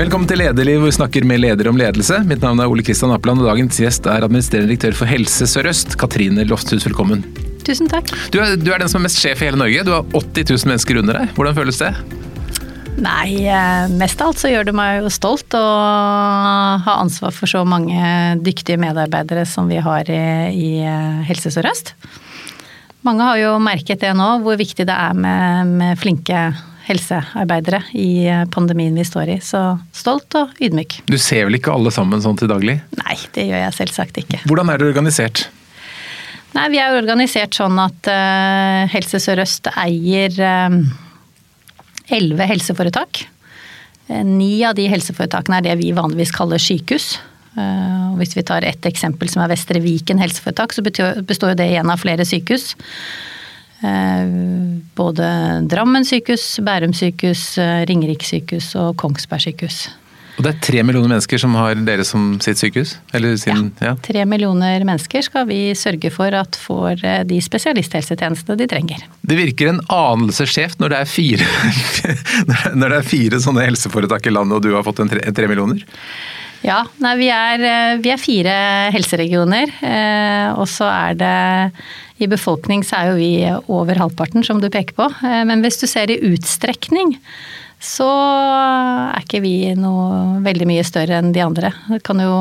Velkommen til Lederliv, hvor vi snakker med ledere om ledelse. Mitt navn er Ole Kristian Apland, og dagens gjest er administrerende direktør for Helse Sør-Øst, Katrine Lofthus. Velkommen. Tusen takk. Du er, du er, den som er mest sjef i hele Norge. Du har 80 000 mennesker under deg. Hvordan føles det? Nei, eh, mest av alt så gjør det meg jo stolt å ha ansvar for så mange dyktige medarbeidere som vi har i, i eh, Helse Sør-Øst. Mange har jo merket det nå, hvor viktig det er med, med flinke helsearbeidere i eh, pandemien vi står i. Så stolt og ydmyk. Du ser vel ikke alle sammen sånn til daglig? Nei, det gjør jeg selvsagt ikke. Hvordan er det organisert? Nei, Vi er organisert sånn at uh, Helse Sør-Øst eier elleve uh, helseforetak. Ni av de helseforetakene er det vi vanligvis kaller sykehus. Hvis vi tar et eksempel som er Vestre Viken helseforetak, så består det igjen av flere sykehus. Eh, både Drammen sykehus, Bærum sykehus, eh, Ringerike sykehus og Kongsberg sykehus. Og det er tre millioner mennesker som har dere som sitt sykehus? Sin, ja, tre millioner mennesker skal vi sørge for at får eh, de spesialisthelsetjenestene de trenger. Det virker en anelse skjevt når det er fire, når det er fire sånne helseforetak i landet og du har fått en tre, tre millioner? Ja, nei, vi, er, vi er fire helseregioner. Og så er det i befolkning så er jo vi over halvparten, som du peker på. Eh, men hvis du ser i utstrekning, så er ikke vi noe veldig mye større enn de andre. Du kan jo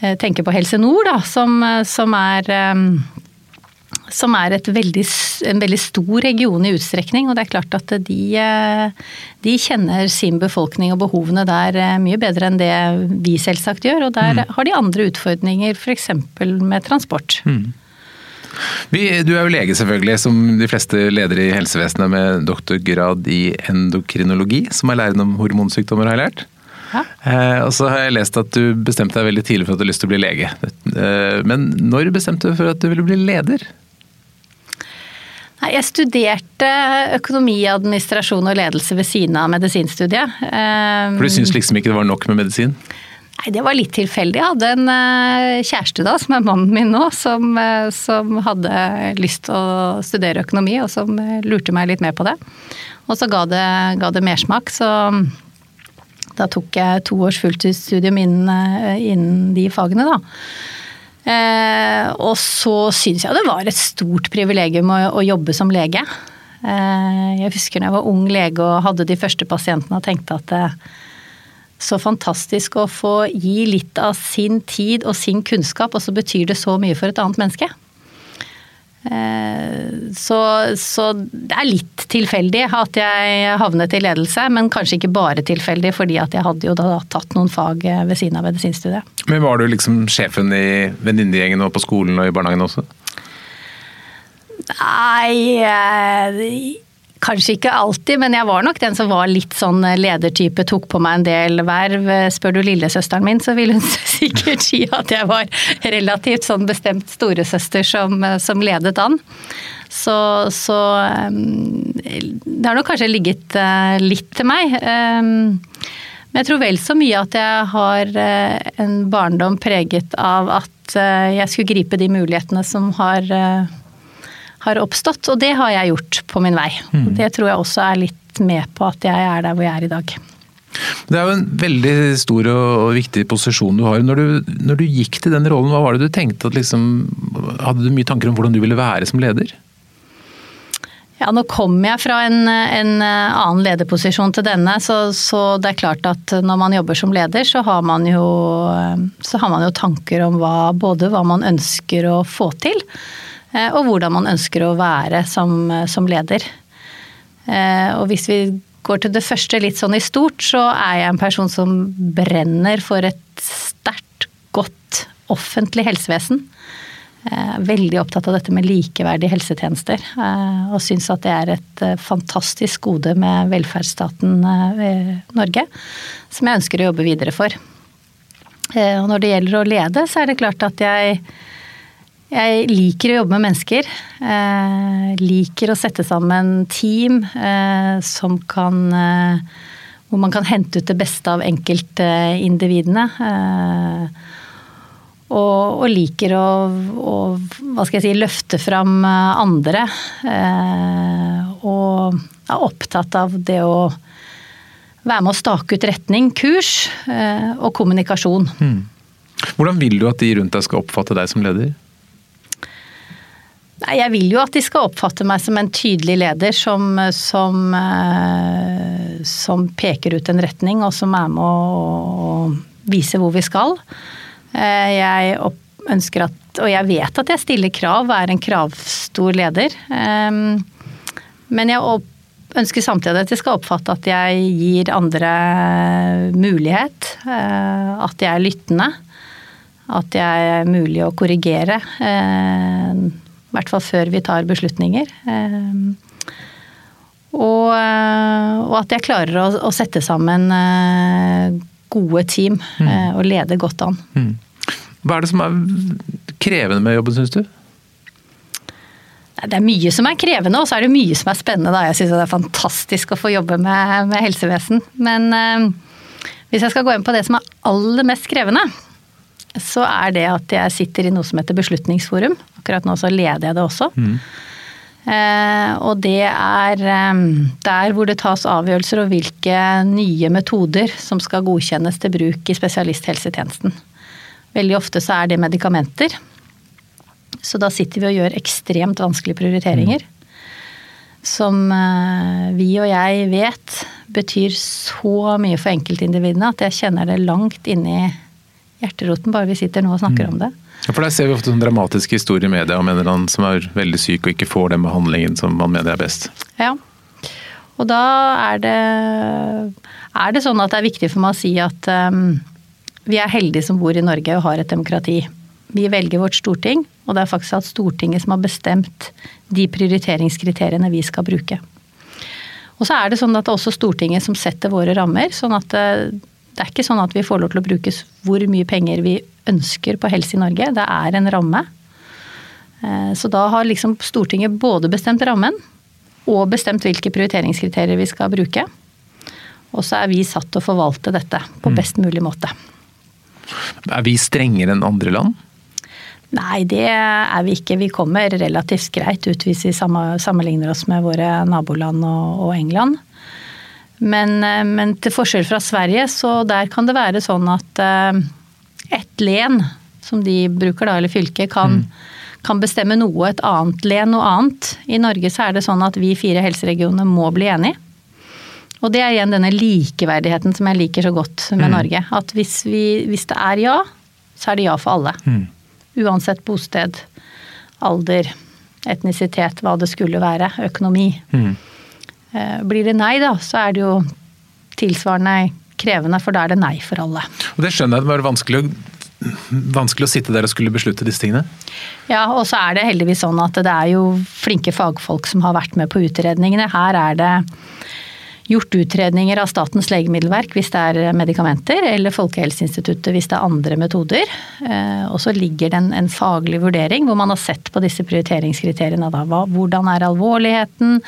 eh, tenke på Helse Nord, da, som, som er eh, som er veldig, en veldig stor region i utstrekning. Og det er klart at de, de, kjenner sin befolkning og behovene der mye bedre enn det vi selvsagt gjør. Og der mm. har de andre utfordringer, f.eks. med transport. Mm. Vi, du er jo lege selvfølgelig, som de fleste ledere i helsevesenet med doktorgrad i endokrinologi, som er læren om hormonsykdommer, har jeg lært. Ja. Eh, og så har jeg lest at du bestemte deg veldig tidlig for at du hadde lyst til å bli lege. Eh, men når bestemte du for at du ville bli leder? Nei, jeg studerte økonomi, administrasjon og ledelse ved siden av medisinstudiet. Eh, for du syns liksom ikke det var nok med medisin? Nei, Det var litt tilfeldig. Jeg hadde en eh, kjæreste da, som er mannen min nå, som, eh, som, hadde lyst til å studere økonomi, og som eh, lurte meg litt med på det. Og så ga det, ga det mersmak, så da tok jeg to års fulltidsstudium innen, innen de fagene, da. Eh, og så syns jeg det var et stort privilegium å, å jobbe som lege. Eh, jeg husker da jeg var ung lege og hadde de første pasientene og tenkte at eh, så fantastisk å få gi litt av sin tid og sin kunnskap, og så betyr det så mye for et annet menneske. Eh, så, så, det er litt tilfeldig at jeg havnet i ledelse, men kanskje ikke bare tilfeldig, fordi at jeg hadde jo da tatt noen fag ved siden av medisinstudiet. Men var du liksom sjefen i venninnegjengen og på skolen og i barnehagen også? Nei eh, Kanskje ikke alltid, men jeg var nok den som var litt sånn ledertype, tok på meg en del verv. Spør du lillesøsteren min, så vil hun sikkert si at jeg var relativt sånn bestemt storesøster som, som ledet an. Så, så det har nok kanskje ligget litt til meg. Men jeg tror vel så mye at jeg har en barndom preget av at jeg skulle gripe de mulighetene som har har oppstått. Og det har jeg gjort på min vei. Mm. Det tror jeg også er litt med på at jeg er der hvor jeg er i dag. Det er jo en veldig stor og viktig posisjon du har. Når du, når du gikk til den rollen, hva var det du tenkte at liksom Hadde du mye tanker om hvordan du ville være som leder? Ja, nå kom jeg fra en, en annen lederposisjon til denne, så, så, det er klart at når man jobber som leder, så har man jo, så har man jo tanker om hva, både hva man ønsker å få til, Eh, og hvordan man ønsker å være som, som leder. Eh, og hvis vi går til det første litt sånn i stort, så er jeg en person som brenner for et sterkt, godt offentlig helsevesen. Eh, veldig opptatt av dette med likeverdige helsetjenester. Og syns at det er et fantastisk gode med velferdsstaten Norge, som jeg ønsker å jobbe videre for. Og når det gjelder å lede, så er det klart at jeg jeg liker å jobbe med mennesker. Eh, liker å sette sammen team eh, som kan eh, Hvor man kan hente ut det beste av enkeltindividene. Eh, og, og, liker å, å, hva skal jeg si, løfte fram andre. Eh, og er opptatt av det å være med å stake ut retning, kurs og kommunikasjon. Mm. Hvordan vil du at de rundt deg skal oppfatte deg som leder? Nei, jeg vil jo at de skal oppfatte meg som en tydelig leder som, som, eh, som peker ut en retning, og som er med å vise hvor vi skal. Eh, jeg ønsker at, og jeg vet at jeg stiller krav, er en kravstor leder. Eh, men jeg ønsker samtidig at de skal oppfatte at jeg gir andre mulighet. At jeg er lyttende. At jeg er mulig å korrigere i hvert fall før vi tar beslutninger. Eh, og, eh, og at jeg klarer å, å, sette sammen eh, gode team mm. og lede godt an. Mm. Hva er det som er krevende med jobben, syns du? Det er mye som er krevende, og så er det mye som er spennende. Da. Jeg syns det er fantastisk å få jobbe med, med helsevesen. Men hvis jeg skal gå inn på det som er aller mest krevende, så er det at jeg sitter i noe som heter Beslutningsforum. Akkurat nå så leder jeg det også. Mm. Eh, og det er eh, der hvor det tas avgjørelser om hvilke nye metoder som skal godkjennes til bruk i spesialisthelsetjenesten. Veldig ofte så er det medikamenter. Så da sitter vi og gjør ekstremt vanskelige prioriteringer. Mm. Som eh, vi og jeg vet betyr så mye for enkeltindividene at jeg kjenner det langt inni hjerteroten bare vi sitter nå og snakker mm. om det. Ja, for Der ser vi ofte en dramatiske historier i media om en eller annen som er veldig syk og ikke får den behandlingen som man mener er best. Ja, og da er det, er det sånn at det er viktig for meg å si at um, vi er heldige som bor i Norge og har et demokrati. Vi velger vårt storting, og det er faktisk at Stortinget som har bestemt de prioriteringskriteriene vi skal bruke. Og så er det sånn at det er også Stortinget som setter våre rammer. sånn at uh, det er ikke sånn at vi får lov til å bruke hvor mye penger vi ønsker på helse i Norge. Det er en ramme. Eh, så da har liksom Stortinget både bestemt rammen og bestemt hvilke prioriteringskriterier vi skal bruke. Og så er vi satt til å forvalte dette på mm. best mulig måte. Er vi strengere enn andre land? Nei, det er vi ikke. Vi kommer relativt greit ut hvis vi sammenligner oss med våre naboland og England. Men, eh, men, til forskjell fra Sverige, så der kan det være sånn at et ett len, som de bruker da, eller fylket, kan, mm. kan, bestemme noe, et annet len noe annet. I Norge så er det sånn at vi fire helseregionene må bli enige. Og det er igjen denne likeverdigheten som jeg liker så godt med mm. Norge. At hvis, vi, hvis, det er ja, så er det ja for alle. Mm. Uansett bosted, alder, etnisitet, hva det skulle være, økonomi. Mm. Eh, blir det nei, da, så er det jo tilsvarende krevende, for da er det nei for alle. Og Det skjønner jeg det må være vanskelig å, vanskelig å sitte der og skulle beslutte disse tingene? Ja, og så er det heldigvis sånn at det er jo flinke fagfolk som har vært med på utredningene. Her er det gjort utredninger av Statens legemiddelverk hvis det er medikamenter, eller Folkehelseinstituttet hvis det er andre metoder. Eh, og så ligger det en, en, faglig vurdering hvor man har sett på disse prioriteringskriteriene. Da. Hvordan er alvorligheten,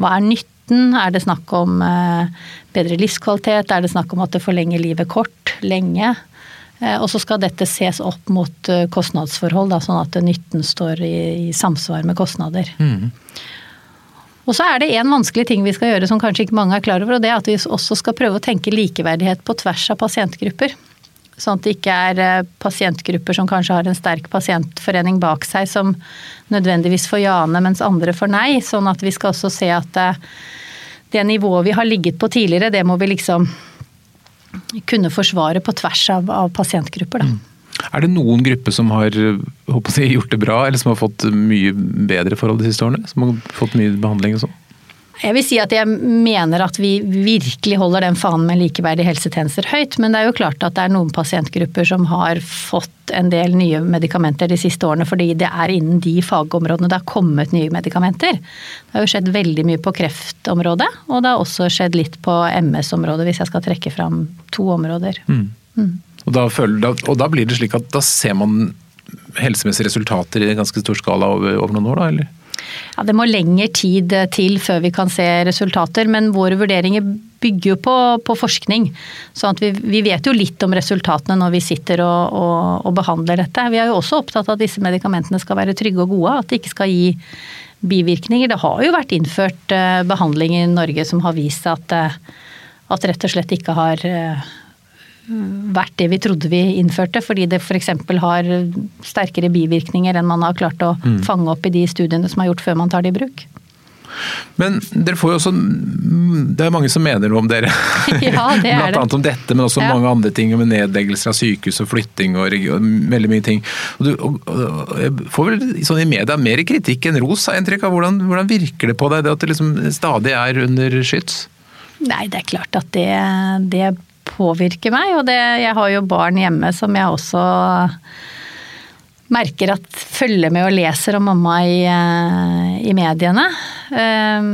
hva er nytt nytten? Er det snakk om eh, bedre livskvalitet? Er det snakk om at det forlenger livet kort, lenge? Eh, og så skal dette ses opp mot eh, kostnadsforhold, da, sånn at nytten står i, i samsvar med kostnader. Mm. Og så er det en vanskelig ting vi skal gjøre som kanskje ikke mange er klar over, og det er at vi også skal prøve å tenke likeverdighet på tvers av pasientgrupper. Sånn at det ikke er eh, pasientgrupper som kanskje har en sterk pasientforening bak seg som nødvendigvis får ja-ene, mens andre får nei. Sånn at vi skal også se at eh, det nivået vi har ligget på tidligere, det må vi liksom kunne forsvare på tvers av, av pasientgrupper. Da. Mm. Er det noen grupper som har jeg, gjort det bra, eller som har fått mye bedre forhold de siste årene? Som har fått mye behandling og sånn? Jeg vil si at jeg mener at vi virkelig holder den fanen med likeverdige helsetjenester høyt. Men det er jo klart at det er noen pasientgrupper som har fått en del nye medikamenter de siste årene fordi det er innen de fagområdene det har kommet nye medikamenter. Det har jo skjedd veldig mye på kreftområdet, og det har også skjedd litt på MS-området, hvis jeg skal trekke fram to områder. Mm. Mm. Og, da føler, og, da blir det slik at da ser man helsemessige resultater i en ganske stor skala over, over noen år, da? eller? Ja, Det må lengre tid til før vi kan se resultater, men våre vurderinger bygger jo på, på forskning. Så vi, vi, vet jo litt om resultatene når vi sitter og, og, og, behandler dette. Vi er jo også opptatt av at disse medikamentene skal være trygge og gode, at de ikke skal gi bivirkninger. Det har jo vært innført eh, behandling i Norge som har vist at, eh, at rett og slett ikke har vært det vi trodde vi innførte, fordi det f.eks. har sterkere bivirkninger enn man har klart å mm. fange opp i de studiene som er gjort før man tar det i bruk. Men dere får jo også Det er mange som mener noe om dere. Ja, det er Blant annet om dette, men også ja. mange andre ting. Med nedleggelser av sykehus og flytting og, og veldig mye ting. Og du og, og, jeg får vel sånn i media mer kritikk enn ros, har jeg inntrykk av. Hvordan, hvordan, virker det på deg, det at det liksom stadig er under skyts? Nei, det er klart at det, det påvirker meg. Og det, jeg har jo barn hjemme som jeg også merker at følger med og leser om mamma i, eh, i mediene. Ehm,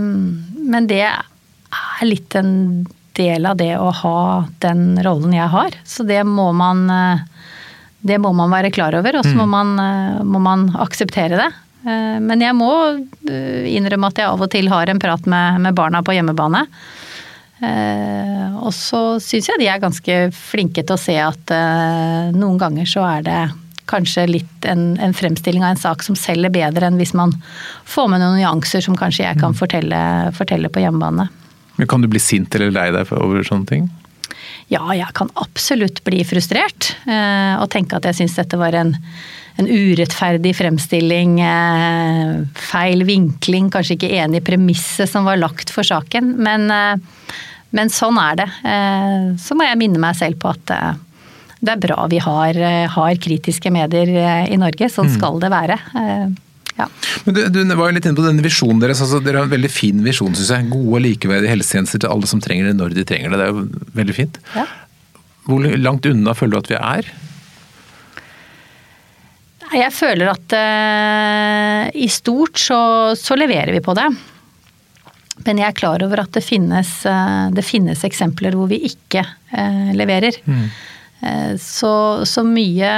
men det er litt en del av det å ha den rollen jeg har. Så det må man, eh, det må man være klar over, og så må, mm. eh, må, man akseptere det. Men jeg må innrømme at jeg av og til har en prat med, med barna på hjemmebane. Eh, og så syns jeg de er ganske flinke til å se at eh, noen ganger så er det kanskje litt en, en, fremstilling av en sak som selger bedre enn hvis man får med noen nyanser som kanskje jeg kan mm. fortelle, fortelle på hjemmebane. Men Kan du bli sint eller lei deg over sånne ting? Ja, jeg kan absolutt bli frustrert. Eh, og tenke at jeg syns dette var en, en urettferdig fremstilling, feil vinkling, kanskje ikke enig i premisset som var lagt for saken. Men men sånn er det. Eh, så må jeg minne meg selv på at eh, det er bra vi har, eh, har kritiske medier i Norge. Sånn mm. skal det være. Ja. Men du, du, var jo litt inne på denne visjonen deres. Altså, dere har en veldig fin visjon, syns jeg. Gode og likeverdige helsetjenester til alle som trenger det, når de trenger det. Det er jo veldig fint. Ja. Hvor langt unna føler du at vi er? Jeg føler at uh, i stort så, så leverer vi på det. Men jeg er klar over at det finnes, uh, det finnes eksempler hvor vi ikke uh, leverer. Mm. Eh, så, så mye,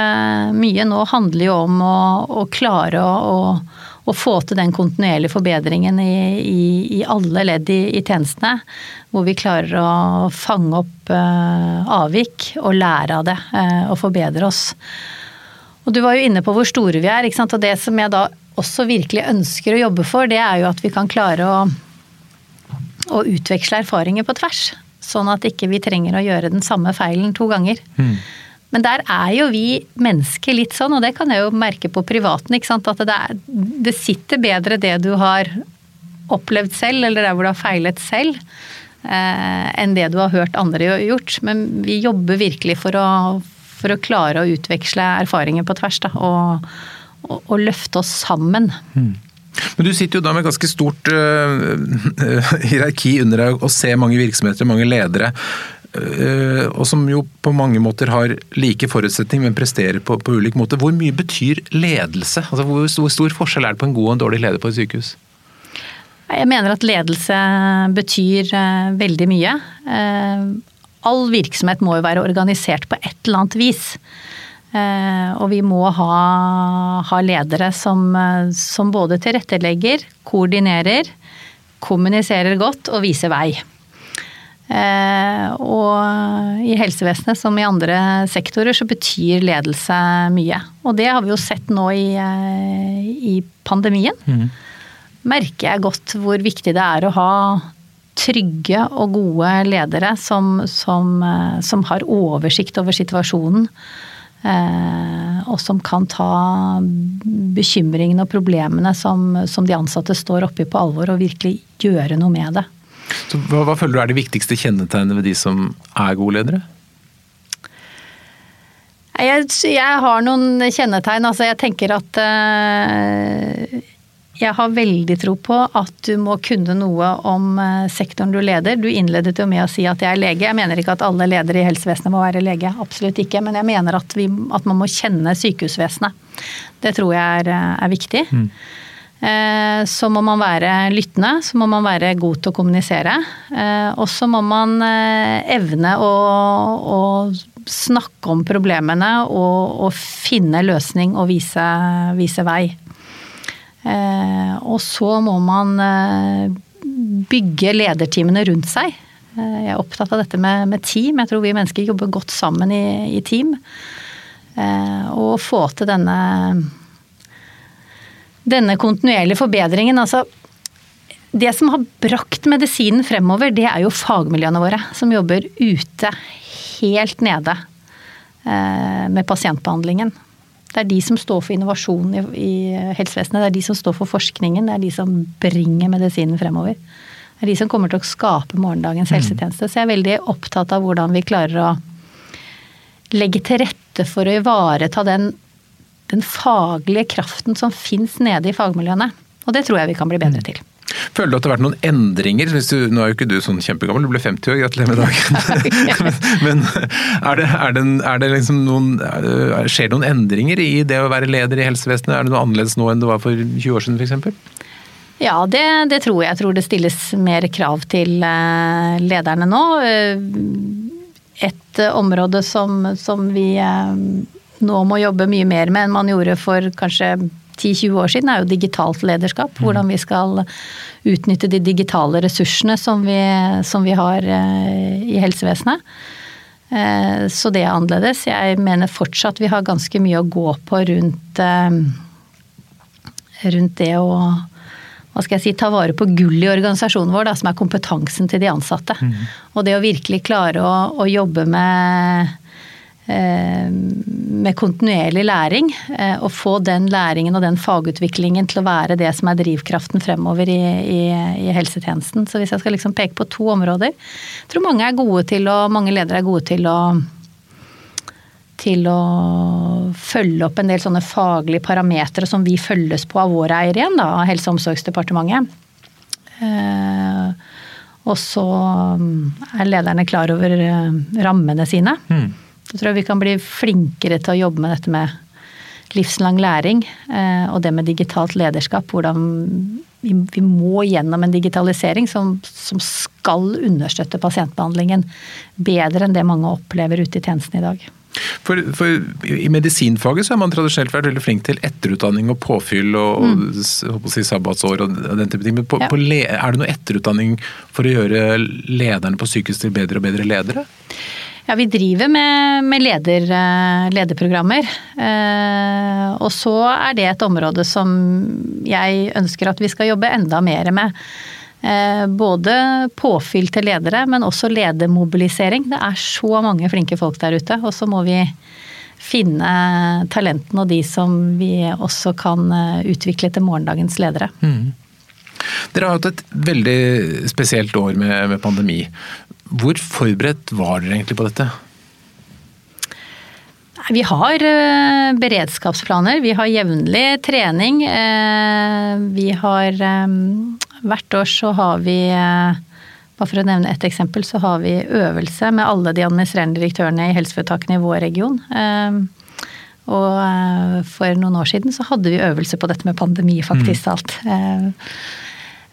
mye, nå handler jo om å, å klare å, å, å, få til den kontinuerlige forbedringen i, i, i alle ledd i, i, tjenestene. Hvor vi klarer å fange opp avvik og lære av det og forbedre oss. Og du var jo inne på hvor store vi er. ikke sant? Og det som jeg da også virkelig ønsker å jobbe for, det er jo at vi kan klare å å utveksle erfaringer på tvers. Sånn at ikke vi trenger å gjøre den samme feilen to ganger. Mm. Men der er jo vi mennesker litt sånn, og det kan jeg jo merke på privaten. ikke sant? At det, er, det sitter bedre det du har opplevd selv, eller der hvor du har feilet selv, eh, enn det du har hørt andre gjort. Men vi jobber virkelig for å, for å klare å utveksle erfaringer på tvers, da. Og, og, og løfte oss sammen. Mm. Men du sitter jo da med ganske stort uh, hierarki under deg og ser mange virksomheter, mange ledere. Uh, og som jo på mange måter har like forutsetning, men presterer på, på ulik måte. Hvor mye betyr ledelse? Altså, hvor, hvor stor forskjell er det på en god og en dårlig leder på et sykehus? Jeg mener at ledelse betyr uh, veldig mye. All virksomhet må jo være organisert på et eller annet vis. Eh, og vi må ha, ha ledere som, eh, som, både tilrettelegger, koordinerer, kommuniserer godt og viser vei. Eh, og i helsevesenet som i andre sektorer så betyr ledelse mye. Og det har vi jo sett nå i, i pandemien. Mm. Merker jeg godt hvor viktig det er å ha trygge og gode ledere som, som, som har oversikt over situasjonen Eh, og som kan ta bekymringene og problemene som, som de ansatte står oppi på alvor, og virkelig gjøre noe med det. Så hva, hva føler du er det viktigste kjennetegnet ved de som er gode ledere? Jeg, jeg har noen kjennetegn. Altså jeg tenker at uh, jeg har veldig tro på at du må kunne noe om eh, sektoren du leder. Du innledet jo med å si at jeg er lege. Jeg mener ikke at alle ledere i helsevesenet må være lege. Absolutt ikke. Men jeg mener at, vi, at man må kjenne sykehusvesenet. Det tror jeg er, eh, er viktig. Mm. Eh, så må man være lyttende, så må man være god til å kommunisere. Og så må man evne å, å snakke om problemene og, og finne løsning og vise, vise vei. Eh, og så må man eh, bygge lederteamene rundt seg. Eh, jeg er opptatt av dette med, team. Jeg tror vi mennesker jobber godt sammen i, i team. Og få til denne, denne kontinuerlige forbedringen. Altså, det som har brakt medisinen fremover, det er jo fagmiljøene våre. Som jobber ute, helt nede, med pasientbehandlingen. Det er de som står for innovasjonen i, i helsevesenet. Det er de som står for forskningen. Det er de som bringer medisinen fremover. Det er de som kommer til å skape morgendagens mm. helsetjeneste. Så jeg er veldig opptatt av hvordan vi klarer å legge til rette for å ivareta den, den faglige kraften som fins nede i fagmiljøene. Og det tror jeg vi kan bli bedre mm. til. Føler du at det har vært noen endringer? Du, nå er jo ikke du sånn kjempegammel, du ble 50 år, gratulerer med dagen. Men er det, er det, er det liksom noen, skjer det noen endringer i det å være leder i helsevesenet? Er det noe annerledes nå enn det var for 20 år siden f.eks.? Ja, det, det, tror jeg. Jeg tror det stilles mer krav til eh, lederne nå. Eh, et område som, som vi eh, nå må jobbe mye mer med enn man gjorde for kanskje 10-20 år siden, er jo digitalt lederskap. Mm. Hvordan vi skal utnytte de digitale ressursene som vi, som vi har eh, i helsevesenet. Eh, så det er annerledes. Jeg mener fortsatt vi har ganske mye å gå på rundt, eh, rundt det å hva skal jeg si, ta vare på gull i organisasjonen vår, da, som er kompetansen til de ansatte. Mm. Og det å virkelig klare å, å jobbe med med kontinuerlig læring. Eh, og få den læringen og den fagutviklingen til å være det som er drivkraften fremover i, i, i helsetjenesten. Så hvis jeg skal liksom peke på to områder Jeg tror mange er gode til å, mange ledere er gode til å til å følge opp en del sånne faglige parametere som vi følges på av våre eiere igjen, da, av Helse- og omsorgsdepartementet. Eh, og så er lederne klar over rammene sine. Mm. Så tror vi kan bli flinkere til å jobbe med dette med livslang læring eh, og det med digitalt lederskap. Hvordan vi, må gjennom en digitalisering som, som, skal understøtte pasientbehandlingen bedre enn det mange opplever ute i tjenesten i dag. For, for, I medisinfaget så har man tradisjonelt vært veldig flink til etterutdanning og påfyll og, mm. og si, sabbatsår og den type ting. Men på, ja. på er det noe etterutdanning for å gjøre lederne på sykehus til bedre og bedre ledere? Ja, vi driver med, med leder, eh, lederprogrammer. Eh, og så er det et område som jeg ønsker at vi skal jobbe enda mer med. Eh, både påfyll til ledere, men også ledermobilisering. Det er så mange flinke folk der ute. Og så må vi finne talentene og de som vi også kan utvikle til morgendagens ledere. Mm. Dere har hatt et veldig spesielt år med, med pandemi. Hvor forberedt var dere egentlig på dette? Vi har eh, beredskapsplaner, vi har jevnlig trening. Eh, vi har eh, Hvert år så har vi bare for å nevne ett eksempel, så har vi øvelse med alle de administrerende direktørene i helseforetakene i vår region. Og for noen år siden så hadde vi øvelse på dette med pandemi, faktisk mm.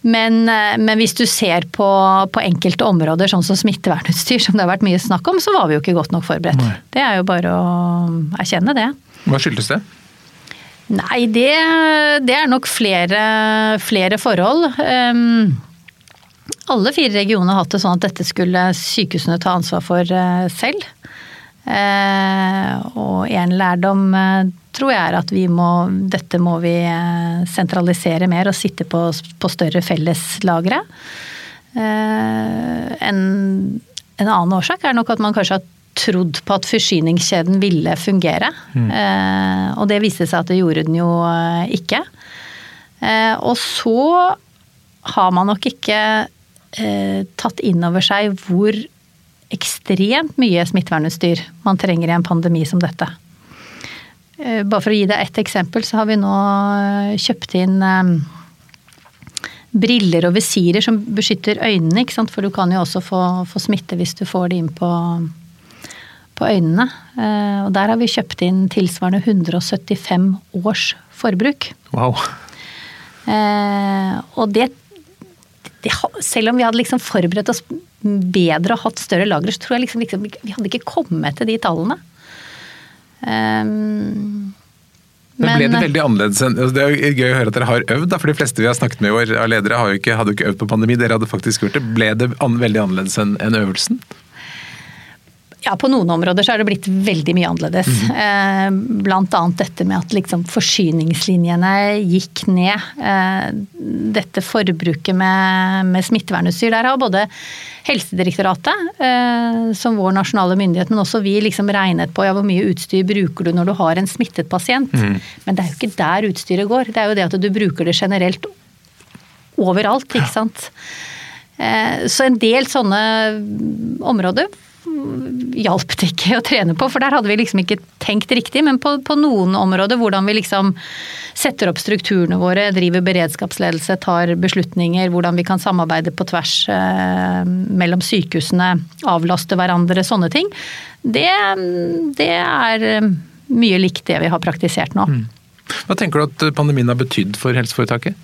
Men, eh, men, hvis du ser på, på, enkelte områder, sånn som smittevernutstyr, som det har vært mye snakk om, så var vi jo ikke godt nok forberedt. Nei. Det er jo bare å erkjenne det. Hva skyldes det? Nei, det, det er nok flere, flere forhold. Um, alle fire regioner har hatt det sånn at dette skulle sykehusene ta ansvar for uh, selv. Uh, og en lærdom uh, tror jeg er at vi må, dette må vi eh, sentralisere mer og sitte på, på større felleslagre. Eh, en, en, annen årsak er nok at man kanskje har trodd på at forsyningskjeden ville fungere. Mm. Eh, og det viste seg at det gjorde den jo ikke. Og så har man nok ikke tatt inn over seg hvor ekstremt mye smittevernutstyr man trenger i en pandemi som dette. Eh, bare for å gi deg ett eksempel, så har vi nå eh, kjøpt inn eh, briller og visirer som beskytter øynene, ikke sant? for du kan jo også få, få smitte hvis du får det inn på, på øynene. Og der har vi kjøpt inn tilsvarende 175 års forbruk. Wow. Og det, det Selv om vi hadde liksom forberedt oss bedre og hatt større lagre, så tror jeg liksom, liksom vi hadde ikke kommet til de tallene. Um, men ble det veldig annerledes enn altså, Det er gøy å høre at dere har øvd, da, for de fleste vi har snakket med i år av ledere har jo ikke, hadde jo ikke øvd på pandemi. Dere hadde faktisk gjort det. Ble det an, veldig annerledes enn en øvelsen? Ja, på noen områder så er det blitt veldig mye annerledes. Mm. Blant annet dette med at liksom forsyningslinjene gikk ned. Eh, dette forbruket med, med smittevernutstyr. Der har både Helsedirektoratet, eh, som vår nasjonale myndighet, men også vi liksom regnet på ja, hvor mye utstyr bruker du når du har en smittet pasient. Mm. Men det er jo ikke der utstyret går. Det er jo det at du bruker det generelt overalt, ikke sant. Så en del sånne områder hjalp det ikke å trene på, for der hadde vi liksom ikke tenkt riktig. Men på, på, noen områder, hvordan vi liksom setter opp strukturene våre, driver beredskapsledelse, tar beslutninger, hvordan vi kan samarbeide på tvers eh, mellom sykehusene, avlaste hverandre, sånne ting. Det, det, er eh, mye likt det vi har praktisert nå. Mm. Hva tenker du at pandemien har betydd for helseforetaket?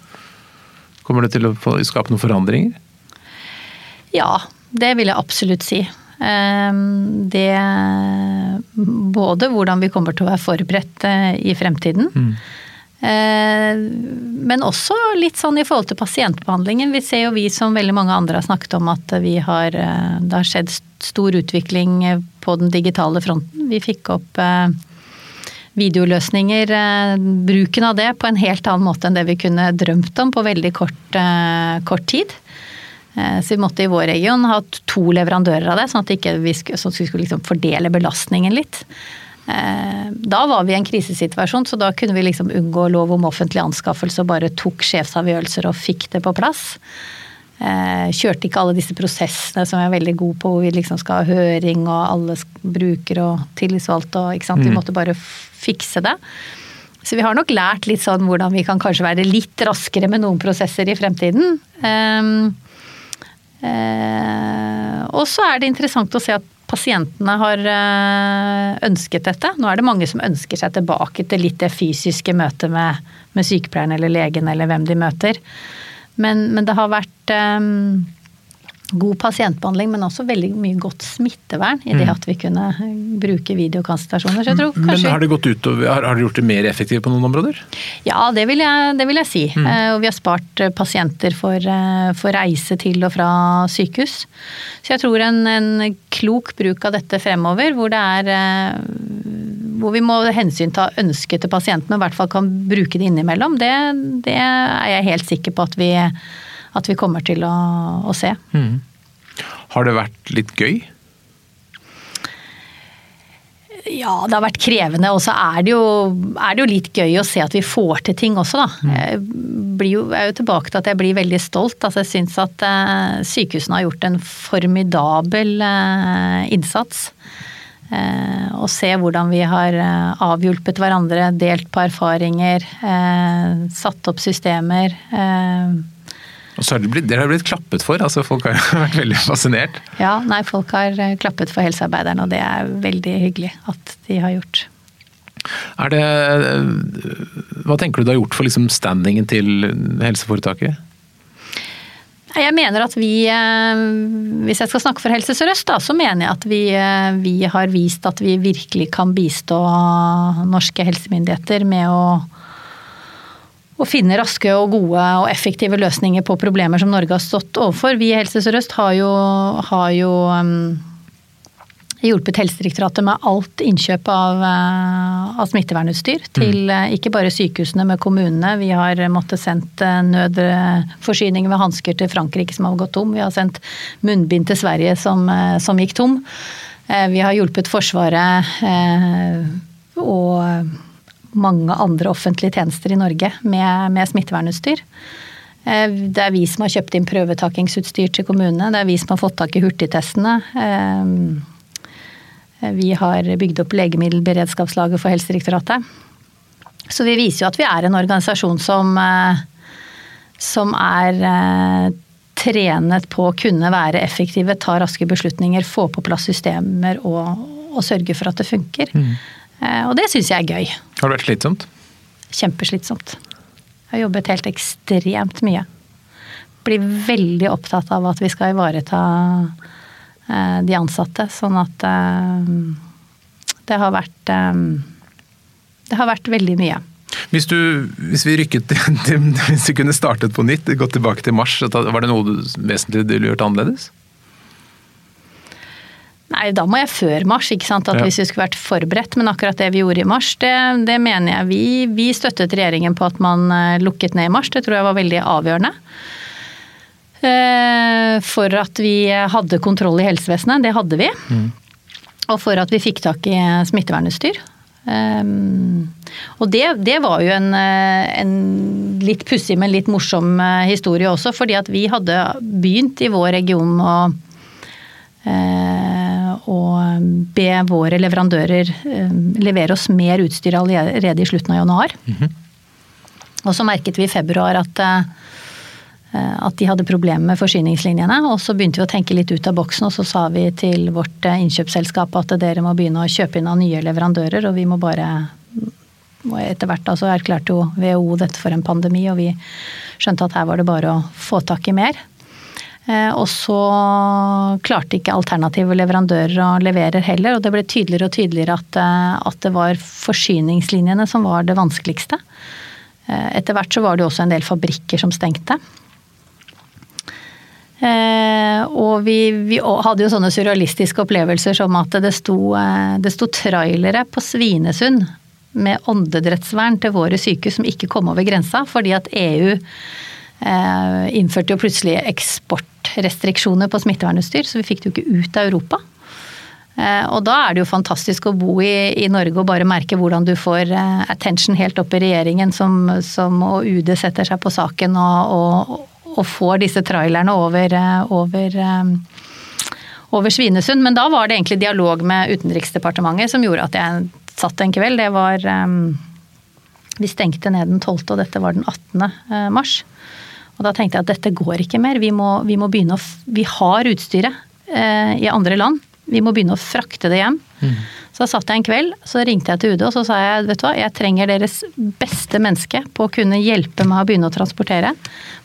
Kommer det til å skape noen forandringer? Ja, det vil jeg absolutt si. Ehm, det Både hvordan vi kommer til å være forberedt eh, i fremtiden. Mm. Men også litt sånn i forhold til pasientbehandlingen. Vi ser jo vi som veldig mange andre har snakket om at vi har, eh, det har skjedd stor utvikling på den digitale fronten. Vi fikk opp eh, videoløsninger, bruken av det på en helt annen måte enn det vi kunne drømt om på veldig kort, kort tid. Eh, så vi måtte i vår region ha to leverandører av det, sånn at, vi, skulle, sånn at vi skulle liksom fordele belastningen litt. Eh, da var vi i en krisesituasjon, så da kunne vi liksom unngå lov om offentlig anskaffelse og bare tok sjefsavgjørelser og fikk det på plass. Eh, kjørte ikke alle disse prosessene som jeg er veldig god på, hvor vi liksom skal ha høring og alle brukere og tillitsvalgte og ikke sant. Vi mm. måtte bare fikse det. Så vi har nok lært litt sånn hvordan vi kan kanskje være litt raskere med noen prosesser i fremtiden. Um, og så er det interessant å se at pasientene har eh, ønsket dette. Nå er det mange som ønsker seg tilbake til litt det fysiske møtet med, med sykepleieren eller legen eller hvem de møter. Men, men det har vært um, god pasientbehandling, men også veldig mye godt smittevern i det mm. at vi kunne bruke videokonsultasjoner. Men har det gått ut har, har det gjort det mer effektivt på noen områder? Ja, det vil jeg, det vil jeg si. Mm. Eh, og vi har spart eh, pasienter for, eh, for, reise til og fra sykehus. Så jeg tror en, en klok bruk av dette fremover, hvor det er hvor vi må hensynta ønsket til pasienten, men i hvert fall kan bruke det innimellom, det, det er jeg helt sikker på at vi at vi kommer til å, å se. Mm. Har det vært litt gøy? Ja, det har vært krevende. Og så er, er, det jo litt gøy å se at vi får til ting også, da. Mm. Jeg, jo, jeg er jo tilbake til at jeg blir veldig stolt. Altså, jeg syns at eh, sykehusene har gjort en formidabel eh, innsats. Eh, og se hvordan vi har eh, avhjulpet hverandre, delt på erfaringer, eh, satt opp systemer. Eh, og så har blitt, Dere har blitt klappet for, altså folk har vært veldig fascinert? Ja, nei, folk har eh, klappet for helsearbeiderne, og det er veldig hyggelig at de har gjort. Er det, eh, hva tenker du det har gjort for liksom standingen til helseforetaket? Jeg mener at vi, eh, hvis jeg skal snakke for Helse Sør-Øst, så mener jeg at vi, vi, har vist at vi virkelig kan bistå norske helsemyndigheter med å å finne raske og gode og effektive løsninger på problemer som Norge har stått overfor. Vi i Helse Sør-Øst har jo, har jo um, hjulpet Helsedirektoratet med alt innkjøp av, uh, av smittevernutstyr til mm. uh, ikke bare sykehusene, men kommunene. Vi har måttet sendt uh, nødforsyninger med hansker til Frankrike som har gått tom. Vi har sendt munnbind til Sverige som, som gikk tom. Vi har hjulpet Forsvaret og mange andre offentlige tjenester i Norge med, med smittevernutstyr. Eh, det er vi som har kjøpt inn prøvetakingsutstyr til kommunene. Det er vi som har fått tak i hurtigtestene. Eh, vi har bygd opp legemiddelberedskapslaget for Helsedirektoratet. Så vi viser jo at vi er en organisasjon som, eh, som er trenet på å kunne være effektive, ta raske beslutninger, få på plass systemer og, og sørge for at det funker. Mm. Eh, og det syns jeg er gøy. Har det vært slitsomt? Kjempeslitsomt. Jeg har jobbet helt ekstremt mye. Blir veldig opptatt av at vi skal ivareta eh, de ansatte, sånn at eh, det har vært Det har vært veldig mye. Hvis, du, hvis vi rykket hvis du kunne startet på nytt, gått tilbake til mars, var det noe vesentlig du ville gjort annerledes? Nei, da må jeg før mars, ikke sant. At Ja. hvis vi skulle vært forberedt. Men akkurat det vi gjorde i mars, det, det mener jeg vi, vi støttet regjeringen på at man eh, lukket ned i mars. Det tror jeg var veldig avgjørende. Eh, For at vi hadde kontroll i helsevesenet. Det hadde vi. Og for at vi fikk tak i smittevernutstyr. Um, og det, det var jo en, eh, en litt pussig, men litt morsom eh, historie også. Fordi at vi hadde begynt i vår region å eh, å be våre leverandører eh, levere oss mer utstyr allerede i slutten av januar. Og så merket vi i februar at, eh, at de hadde problemer med forsyningslinjene. Og så begynte vi å tenke litt ut av boksen, og så sa vi til vårt eh, innkjøpsselskap at dere må begynne å kjøpe inn av nye leverandører, og vi må bare og etter hvert da så erklærte jo WHO dette for en pandemi, og vi skjønte at her var det bare å få tak i mer. Eh, Og så klarte ikke alternative leverandører å levere heller, og det ble tydeligere og tydeligere at, eh, at det var forsyningslinjene som var det vanskeligste. Eh, Etter hvert så var det også en del fabrikker som stengte. Eh, og vi, vi hadde jo sånne surrealistiske opplevelser som at det sto, det sto trailere på Svinesund med åndedrettsvern til våre sykehus som ikke kom over grensa, fordi at EU eh, innførte jo plutselig eksportrestriksjoner på smittevernutstyr, så vi fikk det jo ikke ut av Europa. Eh, Og da er det jo fantastisk å bo i, i Norge og bare merke hvordan du får eh, attention helt opp i regjeringen, som, som og UD setter seg på saken og, og, og får disse trailerne over, eh, over, over Svinesund. Men da var det egentlig dialog med Utenriksdepartementet som gjorde at jeg satt en kveld. Det var Vi stengte ned den 12., og dette var den 18. eh, mars. Og da tenkte jeg at dette går ikke mer. Vi må, vi må å Vi har utstyret eh, i andre land. Vi må begynne å frakte det hjem. Så da satt jeg en kveld, så ringte jeg til UD og så sa jeg vet du hva, jeg trenger deres beste menneske på å kunne hjelpe meg å begynne å transportere.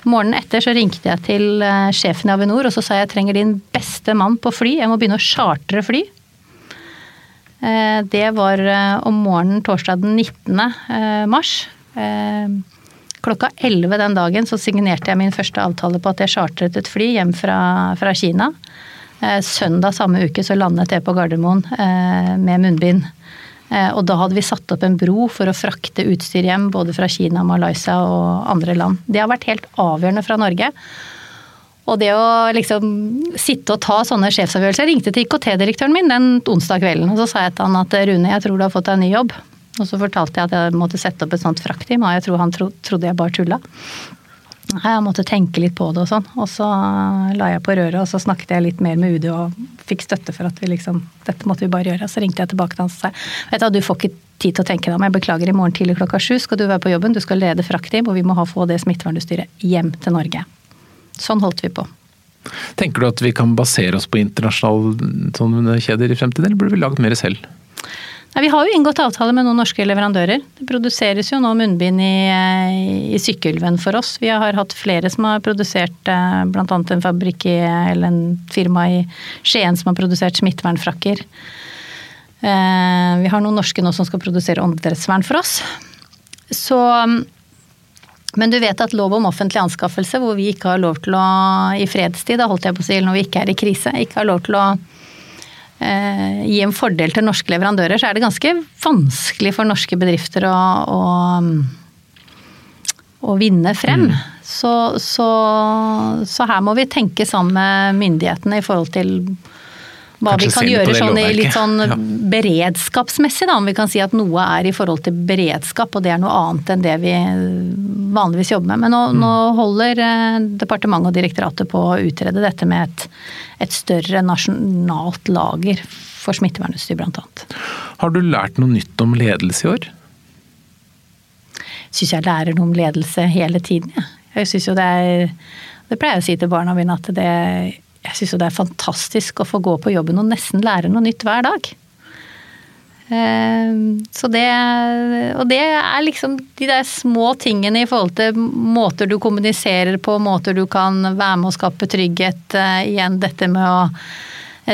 Morgenen etter så ringte jeg til eh, sjefen i Avinor og så sa jeg jeg trenger din beste mann på fly. Jeg må begynne å chartre fly. Eh, Det var eh, om morgenen torsdag den 19. eh, mars. Klokka 11 den dagen så signerte jeg min første avtale på at jeg chartret et fly hjem fra, fra Kina. Eh, Søndag samme uke så landet jeg på Gardermoen eh, med munnbind. Eh, Og da hadde vi satt opp en bro for å frakte utstyr hjem både fra Kina, Malaysia og andre land. Det har vært helt avgjørende fra Norge. Og det å liksom sitte og ta sånne sjefsavgjørelser Jeg ringte til IKT-direktøren min den onsdag kvelden, og så sa jeg til han at Rune, jeg tror du har fått deg en ny jobb. Og så fortalte jeg at jeg måtte sette opp et sånt fraktteam, og jeg tror han tro, trodde jeg bare tulla. Jeg måtte tenke litt på det og sånn. Og så la jeg på røret, og så snakket jeg litt mer med UD og fikk støtte for at vi liksom Dette måtte vi bare gjøre. Så ringte jeg tilbake til han og sa vet du, du får ikke tid til å tenke deg om. Jeg beklager, i morgen tidlig klokka sju skal du være på jobben. Du skal lede fraktteam, og vi må ha få det smittevernutstyret hjem til Norge. Sånn holdt vi på. Tenker du at vi kan basere oss på internasjonale sånne kjeder i fremtiden, eller burde vi lagd mer selv? Nei, vi har jo inngått avtale med noen norske leverandører. Det produseres jo nå munnbind i, i Sykkylven for oss. Vi har hatt flere som har produsert eh, bl.a. en fabrikk i, eller en firma i Skien som har produsert smittevernfrakker. Eh, Vi har noen norske nå som skal produsere åndedrettsvern for oss. Så men du vet at lov om offentlig anskaffelse, hvor vi ikke har lov til å i fredstid, da holdt jeg på å si, når vi ikke er i krise, ikke har lov til å eh, gi en fordel til norske leverandører, så er det ganske vanskelig for norske bedrifter å, å, å vinne frem. Så, så, så her må vi tenke sammen med myndighetene i forhold til hva Kanskje vi kan gjøre sånn litt sånn Ja. beredskapsmessig, da. Om vi kan si at noe er i forhold til beredskap, og det er noe annet enn det vi vanligvis jobber med. Men nå, Mm. nå holder eh, departementet og direktoratet på å utrede dette med et, et større nasjonalt lager for smittevernutstyr, annet. Har du lært noe nytt om ledelse i år? Syns jeg lærer noe om ledelse hele tiden, jeg. Jeg synes jo det er Det pleier jeg å si til barna mine at det jeg syns jo det er fantastisk å få gå på jobben og nesten lære noe nytt hver dag. Eh, Så det, og det er liksom de der små tingene i forhold til måter du kommuniserer på, måter du kan være med å skape trygghet. Eh, Igjen dette med å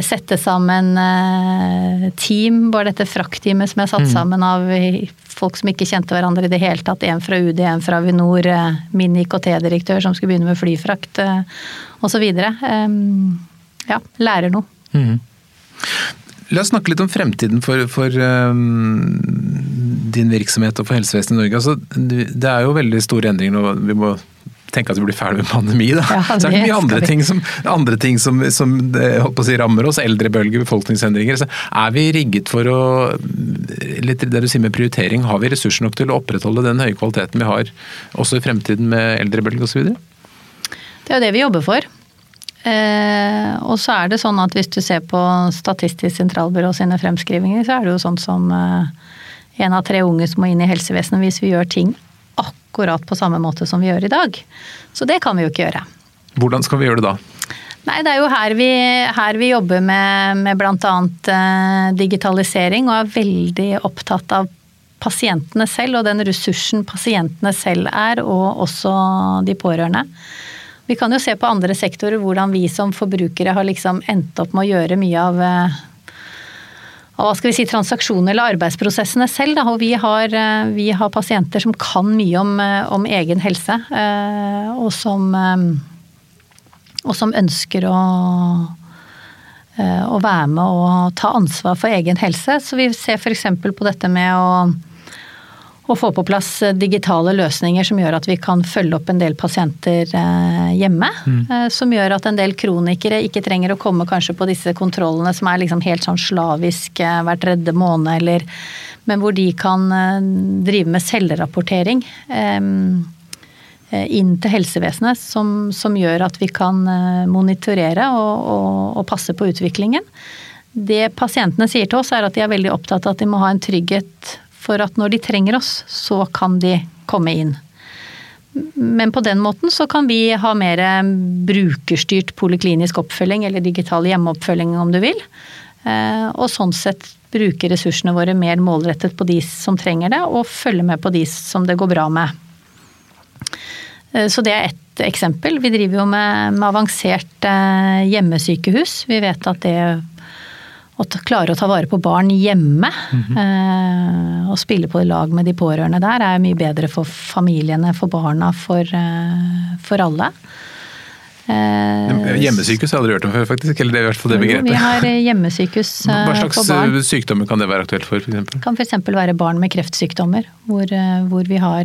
sette sammen eh, team, bare dette fraktteamet som er satt sammen av folk som ikke kjente hverandre i det hele tatt. En fra UD, en fra Avinor, eh, min IKT-direktør som skulle begynne med flyfrakt osv. Ja, lærer noe. Mm. La oss snakke litt om fremtiden for, for um, din virksomhet og for helsevesenet i Norge. Altså, det er jo veldig store endringer nå. Vi må tenke at vi blir ferdig med pandemi. Da. Ja, så er det mye andre ting, som, andre ting som, som si, rammer oss. Eldrebølge, befolkningsendringer. Så er vi rigget for å litt det du sier med prioritering, Har vi ressurser nok til å opprettholde den høye kvaliteten vi har også i fremtiden med eldrebølge osv.? Det er jo det vi jobber for. Eh, og så er det sånn at hvis du ser på Statistisk sentralbyrå sine fremskrivinger, så er det jo sånn som eh, en av tre unge som må inn i helsevesenet hvis vi gjør ting akkurat på samme måte som vi gjør i dag. Så det kan vi jo ikke gjøre. Hvordan skal vi gjøre det da? Nei, Det er jo her vi, her vi jobber med, med bl.a. Eh, digitalisering, og er veldig opptatt av pasientene selv og den ressursen pasientene selv er, og også de pårørende. Vi kan jo se på andre sektorer hvordan vi som forbrukere har liksom endt opp med å gjøre mye av eh, av hva skal vi si, transaksjonene eller arbeidsprosessene selv. Da. Og vi har, eh, vi har, pasienter som kan mye om, eh, om egen helse, eh, og som, og som ønsker å, å være med og ta ansvar for egen helse. Så vi ser f.eks. på dette med å å få på plass eh, digitale løsninger som gjør at vi kan følge opp en del pasienter eh, hjemme. Mm. Eh, som gjør at en del kronikere ikke trenger å komme kanskje på disse kontrollene som er liksom helt sånn slavisk hver tredje måned, eller Men hvor de kan drive med selvrapportering inn til helsevesenet, som, som, gjør at vi kan monitorere og, og, og passe på utviklingen. Det pasientene sier til oss, er at de er veldig opptatt av at de må ha en trygghet for at når de trenger oss, så kan de komme inn. Men på den måten så kan vi ha mer brukerstyrt poliklinisk oppfølging, eller digital hjemmeoppfølging om du vil. Eh, og sånn sett bruke ressursene våre mer målrettet på de som trenger det, og følge med på de som det går bra med. Eh, så det er ett eksempel. Vi driver jo med, med avansert eh, hjemmesykehus. Vi vet at det å klare å ta vare på barn hjemme mm -hmm. og spille på lag med de pårørende der er mye bedre for familiene, for barna, for, eh, for alle. Eh, hjemmesykehus har jeg aldri hørt om før, faktisk. Eller det er i hvert fall det begrepet. Vi har hjemmesykehus for barn. Hva slags sykdommer kan det være aktuelt for, f.eks.? Det kan f.eks. være barn med kreftsykdommer, hvor, hvor vi har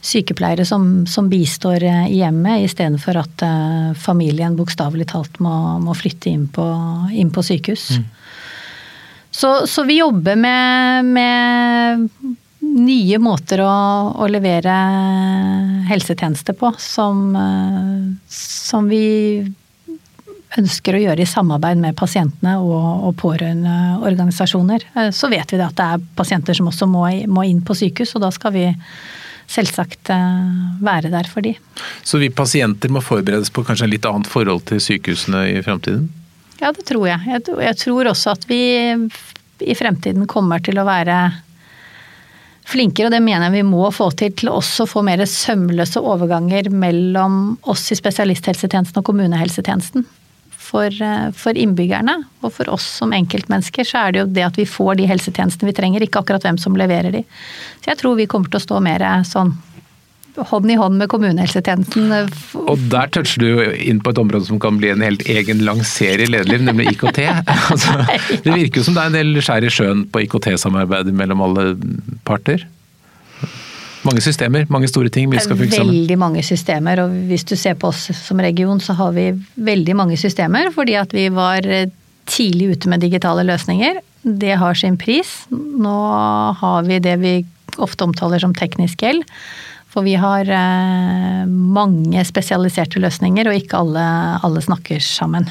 sykepleiere som, som bistår hjemme i hjemmet, istedenfor at uh, familien bokstavelig talt må, må, flytte inn på, inn på sykehus. Mm. Så, så, vi jobber med, med nye måter å, å, levere helsetjenester på som, uh, som, vi ønsker å gjøre i samarbeid med pasientene og, og pårørendeorganisasjoner. Så vet vi at det er pasienter som også må, må inn på sykehus, og da skal vi selvsagt eh, være der for de. Så vi pasienter må forberedes på kanskje en litt annet forhold til sykehusene i fremtiden? Ja, det tror jeg. Jeg tror også at vi i fremtiden kommer til å være flinkere, og det mener jeg vi må få til, til også få mer sømløse overganger mellom oss i spesialisthelsetjenesten og kommunehelsetjenesten for, eh, for, innbyggerne og for oss som enkeltmennesker, så er det jo det at vi får de helsetjenestene vi trenger, ikke akkurat hvem som leverer de. Så jeg tror vi kommer til å stå mer eh, sånn hånd i hånd med kommunehelsetjenesten. Og der toucher du inn på et område som kan bli en helt egen lang serie lederliv, nemlig IKT. Altså, det virker jo som det er en del skjær i sjøen på IKT-samarbeidet mellom alle parter? Mange systemer, mange store ting vi skal funke sammen. Veldig mange systemer, og hvis du ser på oss som region, så har vi veldig mange systemer. Fordi at vi var tidlig ute med digitale løsninger. Det har sin pris. Nå har vi det vi ofte omtaler som teknisk gjeld. For vi har eh, mange spesialiserte løsninger, og ikke alle, alle snakker sammen.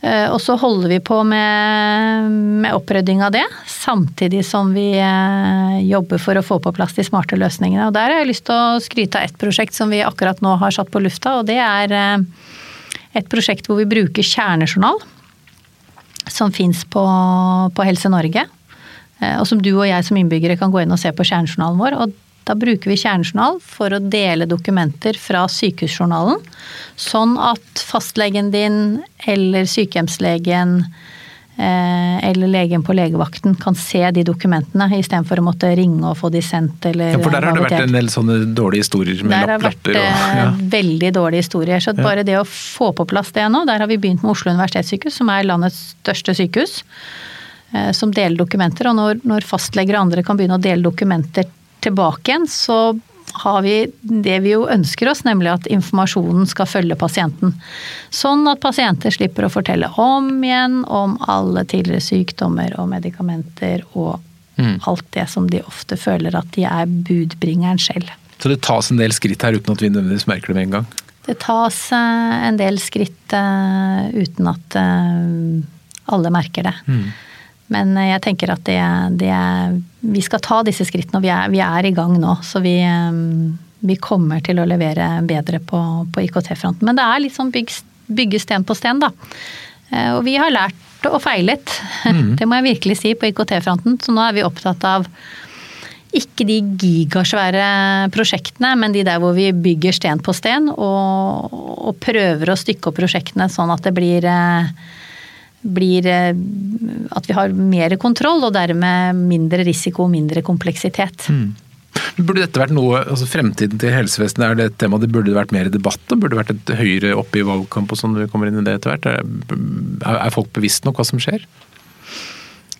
Eh, og så holder vi på med, med, opprydding av det, samtidig som vi eh, jobber for å få på plass de smarte løsningene. Og der har jeg lyst til å skryte av ett prosjekt som vi akkurat nå har satt på lufta, og det er eh, et prosjekt hvor vi bruker kjernejournal. Som fins på, på Helse Norge. Og som du og jeg som innbyggere kan gå inn og se på kjernejournalen vår. og da bruker vi kjernejournal for å dele dokumenter fra sykehusjournalen, sånn at fastlegen din eller sykehjemslegen eller legen på legevakten kan se de dokumentene, istedenfor å måtte ringe og få de sendt eller ja, For der har det vært en del sånne dårlige historier med der lapper og Der har vært veldig dårlige historier. Så bare det å få på plass det nå, der har vi begynt med Oslo universitetssykehus, som er landets største sykehus. Som deler dokumenter, og når, når fastleger og andre kan begynne å dele dokumenter tilbake igjen, så har vi det vi jo ønsker oss, nemlig at informasjonen skal følge pasienten. Sånn at pasienter slipper å fortelle om igjen om alle tidligere sykdommer og medikamenter og mm. alt det som de ofte føler at de er budbringeren selv. Så det tas en del skritt her uten at vi nødvendigvis merker det med en gang? Det tas eh, en del skritt eh, uten at eh, alle merker det. Mm. Men jeg tenker at det, det, Vi skal ta disse skrittene, og vi er, vi er i gang nå. Så vi, vi, kommer til å levere bedre på, på IKT-fronten. Men det er litt sånn bygg, bygge sten på sten, da. Eh, og vi har lært og feilet. Mm. Det må jeg virkelig si på IKT-fronten. Så nå er vi opptatt av ikke de gigasvære prosjektene, men de der hvor vi bygger sten på sten og, og prøver å stykke opp prosjektene sånn at det blir eh, blir eh, At vi har mer kontroll, og dermed mindre risiko og mindre kompleksitet. Mm. Burde dette vært noe, altså Fremtiden til helsevesenet, er det et tema det burde vært mer i debatt om? Burde det vært et høyere oppe i valgkamp og sånn når vi kommer inn i det etter hvert? Er, er folk bevisst nok hva som skjer?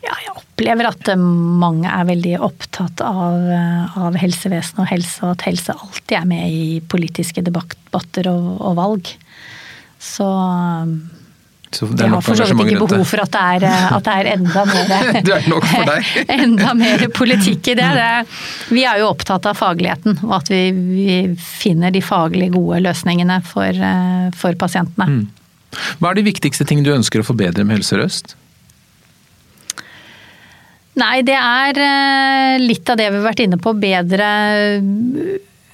Ja, jeg opplever at mange er veldig opptatt av, av helsevesenet og helse, og at helse alltid er med i politiske debatter og, og valg. Så så det er har for så vidt ikke behov for at det er, eh, at det er enda mer Det er nok for deg. enda mer politikk i det. det. Vi er jo opptatt av fagligheten, og at vi, vi finner de faglig gode løsningene for, eh, for pasientene. Mm. Hva er de viktigste ting du ønsker å forbedre med Helse Sør-Øst? Nei, det er eh, litt av det vi har vært inne på. Bedre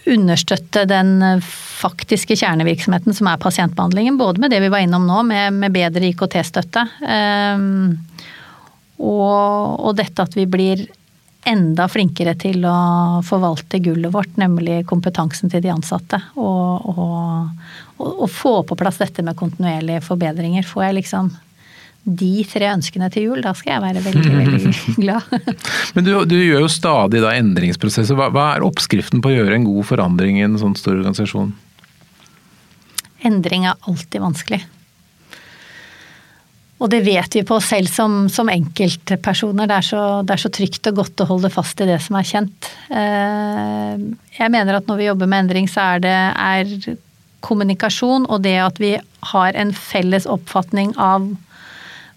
understøtte den faktiske kjernevirksomheten som er pasientbehandlingen. Både med det vi var innom nå, med, med bedre IKT-støtte. Um, og, og, dette at vi blir enda flinkere til å forvalte gullet vårt, nemlig kompetansen til de ansatte. Og, og, og få på plass dette med kontinuerlige forbedringer. Får jeg liksom de tre ønskene til jul, da skal jeg være veldig veldig glad. Men du, du, gjør jo stadig da endringsprosesser. Hva, hva, er oppskriften på å gjøre en god forandring i en sånn stor organisasjon? Endring er alltid vanskelig. Og det vet vi på oss selv som, som enkeltpersoner. Det er, så, det er, så, trygt og godt å holde fast i det som er kjent. Eh, jeg mener at når vi jobber med endring, så er det er kommunikasjon og det at vi har en felles oppfatning av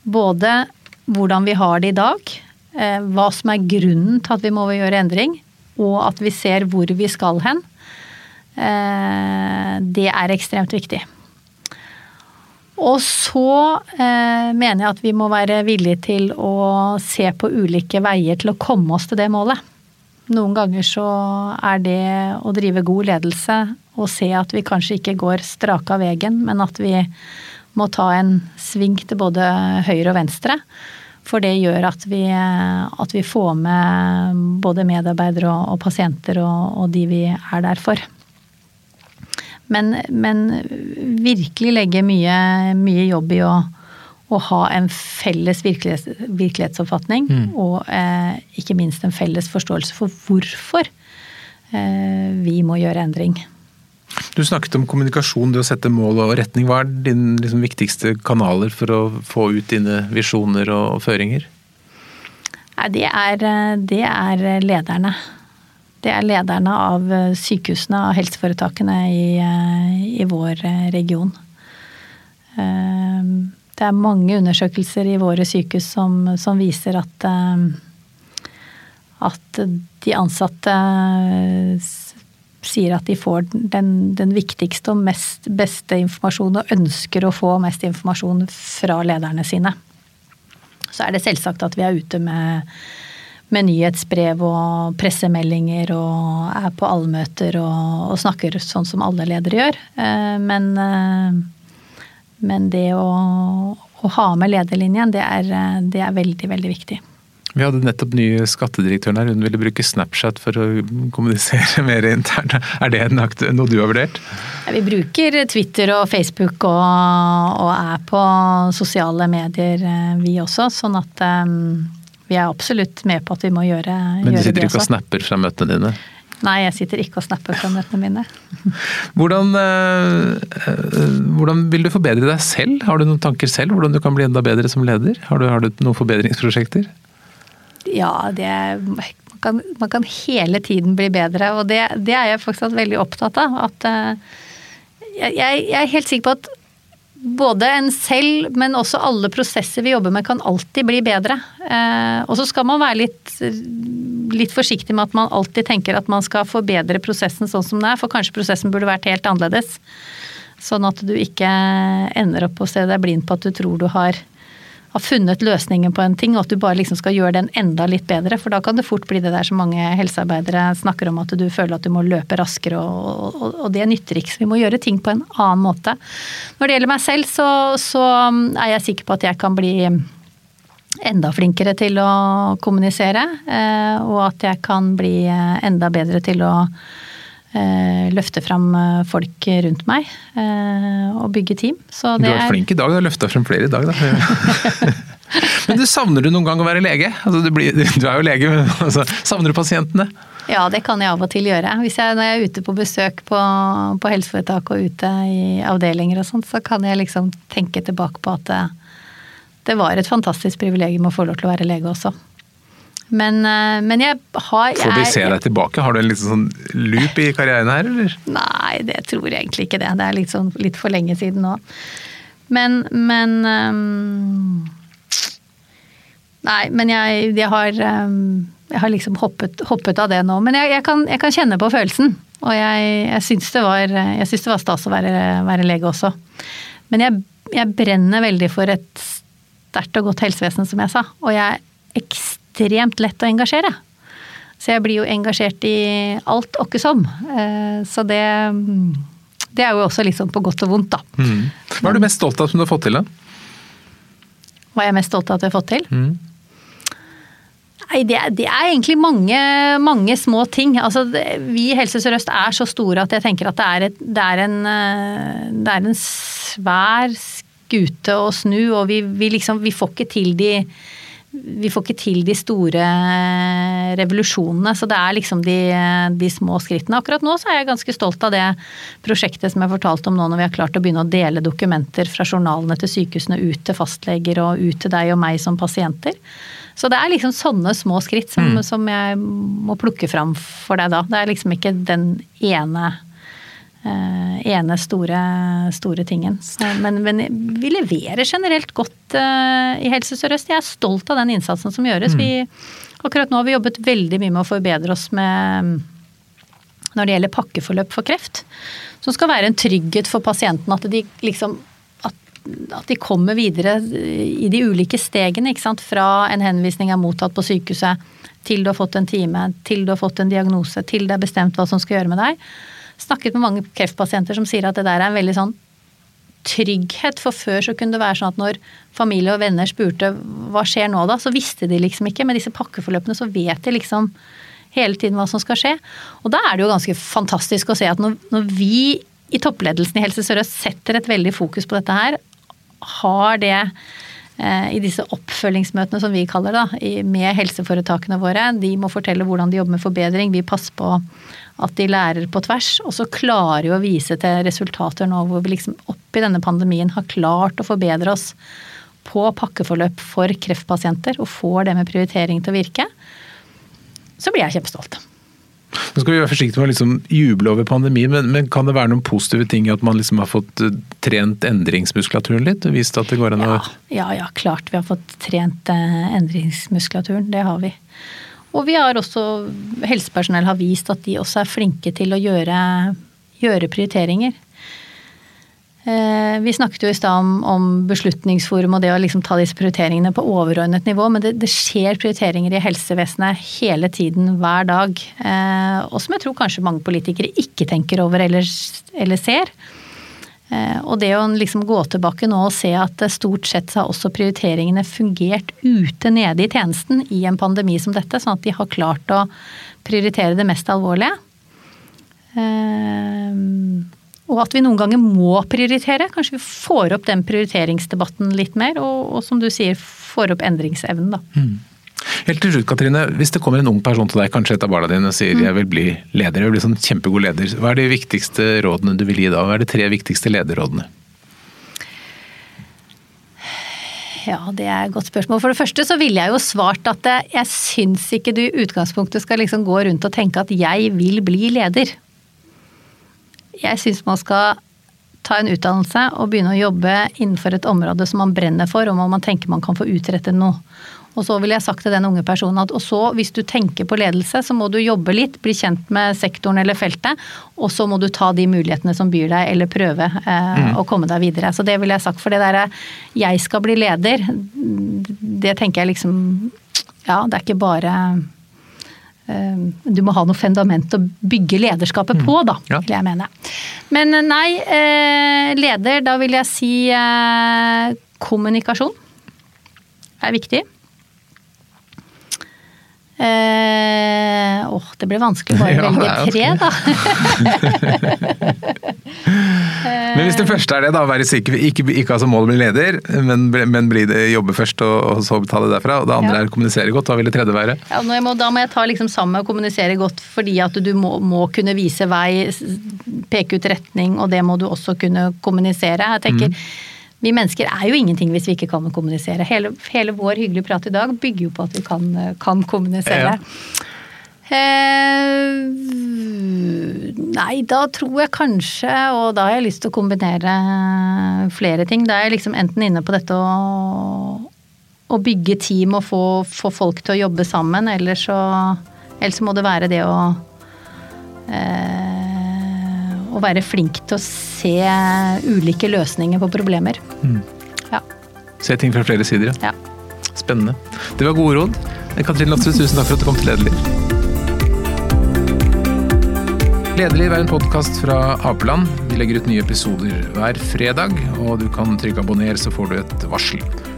både hvordan vi har det i dag, eh, hva som er grunnen til at vi må gjøre endring, og at vi ser hvor vi skal hen. Eh, det er ekstremt viktig. Og så eh, mener jeg at vi må være villige til å se på ulike veier til å komme oss til det målet. Noen ganger så er det å drive god ledelse og se at vi kanskje ikke går strake av veien, men at vi må ta en sving til både høyre og venstre. For det gjør at vi, at vi får med både medarbeidere og, og pasienter og, og de vi er der for. Men, men virkelig legge mye, mye, jobb i å, å ha en felles virkelighets, virkelighetsoppfatning. Mm. Og eh, ikke minst en felles forståelse for hvorfor eh, vi må gjøre endring. Du snakket om kommunikasjon, det å sette mål og retning. Hva er dine liksom, viktigste kanaler for å få ut dine visjoner og, og føringer? Det er, eh, det er lederne. Det er lederne av eh, sykehusene, av helseforetakene i, eh, i vår eh, region. Det er mange undersøkelser i våre sykehus som, som viser at, at de ansatte sier at de får den, den, viktigste og mest beste informasjonen og ønsker å få mest informasjon fra lederne sine. Så er det selvsagt at vi er ute med med nyhetsbrev og pressemeldinger og er på allmøter og, og snakker sånn som alle ledere gjør. Eh, men, eh, men det å, å, ha med lederlinjen, det er, det er veldig, veldig viktig. Vi hadde nettopp nye skattedirektøren her, hun ville bruke Snapchat for å kommunisere mer internt. Er det noe du har vurdert? Ja, vi bruker Twitter og Facebook og, og, er på sosiale medier eh, vi også, sånn at um, vi er absolutt med på at vi må gjøre, Men du sitter ikke og snapper fra møtene dine? Nei, jeg sitter ikke og snapper fra møtene mine. Hvordan, øh, hvordan, vil du forbedre deg selv? Har du noen tanker selv hvordan du kan bli enda bedre som leder? Har du, har du noen forbedringsprosjekter? Ja, det man kan, man kan, hele tiden bli bedre, og det, det, er jeg faktisk veldig opptatt av. At uh, jeg, jeg, er helt sikker på at både en selv, men også alle prosesser vi jobber med, kan alltid bli bedre. Eh, og så skal man være litt, litt, forsiktig med at man alltid tenker at man skal forbedre prosessen sånn som det er, for kanskje prosessen burde vært helt annerledes. Sånn at du ikke ender opp å se deg blind på at du tror du har har funnet løsningen på en ting, og at du bare liksom skal gjøre den enda litt bedre. For da kan det fort bli det der som mange helsearbeidere snakker om, at du føler at du må løpe raskere, og, og, og det nytter ikke. Så vi må gjøre ting på en annen måte. Når det gjelder meg selv, så, så er jeg sikker på at jeg kan bli enda flinkere til å kommunisere, eh, og at jeg kan bli enda bedre til å eh, løfte fram eh, folk rundt meg eh, og bygge team. Så du har vært flink i dag, du har løfta frem flere i dag, da. men du savner du noen gang å være lege? Altså, du, blir, du, er jo lege, men altså, savner du pasientene? Ja, det kan jeg av og til gjøre. Hvis jeg, når jeg er ute på besøk på, på helseforetak og ute i avdelinger og sånt, så kan jeg liksom tenke tilbake på at det, det var et fantastisk privilegium å få lov til å være lege også. Men, eh, men jeg har Får vi se deg tilbake? Har du en liten sånn loop i karrieren her, eller? Nei, det tror jeg egentlig ikke det. Det er litt, sånn, litt for lenge siden nå. Men, men um, Nei, men jeg, jeg, har, um, jeg har liksom hoppet, hoppet, av det nå. Men jeg, jeg, kan, jeg kan, kjenne på følelsen. Og jeg, jeg syns det var, det var stas å være, være lege også. Men jeg, jeg brenner veldig for et sterkt og godt helsevesen, som jeg sa. Og jeg er ekstremt ekstremt lett å engasjere. Så jeg blir jo engasjert i alt åkke som. Eh, så det, det er jo også litt sånn på godt og vondt, da. Mm. Hva er du mest stolt av som du har fått til, da? Hva er jeg mest stolt av at jeg har fått til? Mm. Nei, det, det, er egentlig mange, mange små ting. Altså, det, vi i Helse Sør-Øst er så store at jeg tenker at det er, et, det er, en, eh, det er en svær skute å snu, og vi, vi, liksom, vi får ikke til de vi får ikke til de store revolusjonene, så det er liksom de, de, små skrittene. Akkurat nå så er jeg ganske stolt av det prosjektet som jeg fortalte om nå, når vi har klart å begynne å dele dokumenter fra journalene til sykehusene ut til fastleger og ut til deg og meg som pasienter. Så det er liksom sånne små skritt som, mm. som jeg må plukke fram for deg da. Det er liksom ikke den ene ene store, store tingen. Men, men, vi leverer generelt godt uh, i Helse Sør-Øst. Jeg er stolt av den innsatsen som gjøres. Mm. Vi, akkurat nå har vi jobbet veldig mye med å forbedre oss med når det gjelder pakkeforløp for kreft. Som skal være en trygghet for pasienten. At de liksom at, at de kommer videre i de ulike stegene. ikke sant? Fra en henvisning er mottatt på sykehuset, til du har fått en time, til du har fått en diagnose, til det er bestemt hva som skal gjøre med deg snakket med mange kreftpasienter som sier at det der er en veldig sånn trygghet. For før så kunne det være sånn at når familie og venner spurte hva skjer nå da, så visste de liksom ikke. Med disse pakkeforløpene så vet de liksom hele tiden hva som skal skje. Og da er det jo ganske fantastisk å se at når, når vi i toppledelsen i Helse Sør-Øst setter et veldig fokus på dette her, har det eh, i disse oppfølgingsmøtene som vi kaller det, med helseforetakene våre. De må fortelle hvordan de jobber med forbedring. Vi passer på at de lærer på tvers. Og så klarer jo å vise til resultater nå hvor vi liksom oppi denne pandemien har klart å forbedre oss på pakkeforløp for kreftpasienter og får det med prioritering til å virke, så blir jeg kjempestolt. Nå skal vi være forsiktige med å liksom juble over pandemien, men, men, kan det være noen positive ting i at man liksom har fått eh, trent endringsmuskulaturen litt? og vist at det går an å ja, ja, ja, klart vi har fått trent eh, endringsmuskulaturen. Det har vi. Og vi har også, helsepersonell har vist at de også er flinke til å gjøre, gjøre prioriteringer. Eh, vi snakket jo i stad om, om, Beslutningsforum og det å liksom ta disse prioriteringene på overordnet nivå, men det, det, skjer prioriteringer i helsevesenet hele tiden, hver dag. Eh, og som jeg tror kanskje mange politikere ikke tenker over eller, eller ser. Eh, og det å liksom gå tilbake nå og se at stort sett har også prioriteringene fungert ute nede i tjenesten i en pandemi som dette, sånn at de har klart å prioritere det mest alvorlige. Eh, og at vi noen ganger må prioritere. Kanskje vi får opp den prioriteringsdebatten litt mer, og, og som du sier, får opp endringsevnen, da. Mm. Helt til slutt, Katrine. Hvis det kommer en ung person til deg, kanskje et av barna dine, og sier mm. jeg vil bli leder, jeg vil bli sånn kjempegod leder. Hva er de viktigste rådene du vil gi da? Hva er de tre viktigste lederrådene? Ja, det er et godt spørsmål. For det første så ville jeg jo svart at jeg syns ikke du i utgangspunktet skal liksom gå rundt og tenke at jeg vil bli leder. Jeg syns man skal ta en utdannelse og begynne å jobbe innenfor et område som man brenner for, og hvor man tenker man kan få utrettet noe. Og så ville jeg sagt til den unge personen at og så, hvis du tenker på ledelse, så må du jobbe litt, bli kjent med sektoren eller feltet, og så må du ta de mulighetene som byr deg, eller prøve eh, mm. å komme deg videre. Så det ville jeg sagt. For det derre 'jeg skal bli leder', det tenker jeg liksom Ja, det er ikke bare eh, du må ha noe fundament å bygge lederskapet på, da, mm. vil jeg mene. Men eh, nei, eh, leder, da vil jeg si kommunikasjon er viktig. Eh, åh, det ble vanskelig bare å velge tre, da. men hvis det første er det, da, være sikker, ikke, ikke ha som mål å bli leder, men, men bli det, jobbe først og, og, så ta det derfra. Og det andre ja. er å kommunisere godt. Hva vil det tredje være? Ja, må, da må jeg ta liksom sammen og kommunisere godt, fordi at du må, må, kunne vise vei, peke ut retning, og det må du også kunne kommunisere. Jeg tenker mm vi mennesker er jo ingenting hvis vi ikke kan kommunisere. Hele, hele vår hyggelige prat i dag bygger jo på at vi kan, kan kommunisere. Ja. Eh, nei, da tror jeg kanskje, og da har jeg lyst til å kombinere flere ting. Da er jeg liksom enten inne på dette å, å bygge team og få, få, folk til å jobbe sammen, eller så, eller så må det være det å eh, å være flink til å se ulike løsninger på problemer. Mm. Ja. Se ting fra flere sider, ja. Spennende. Det var gode råd. Katrin Latsrud, tusen takk for at du kom til Lederliv. Lederliv er en podkast fra Apeland. Vi legger ut nye episoder hver fredag, og du kan trykke abonner, så får du et varsel.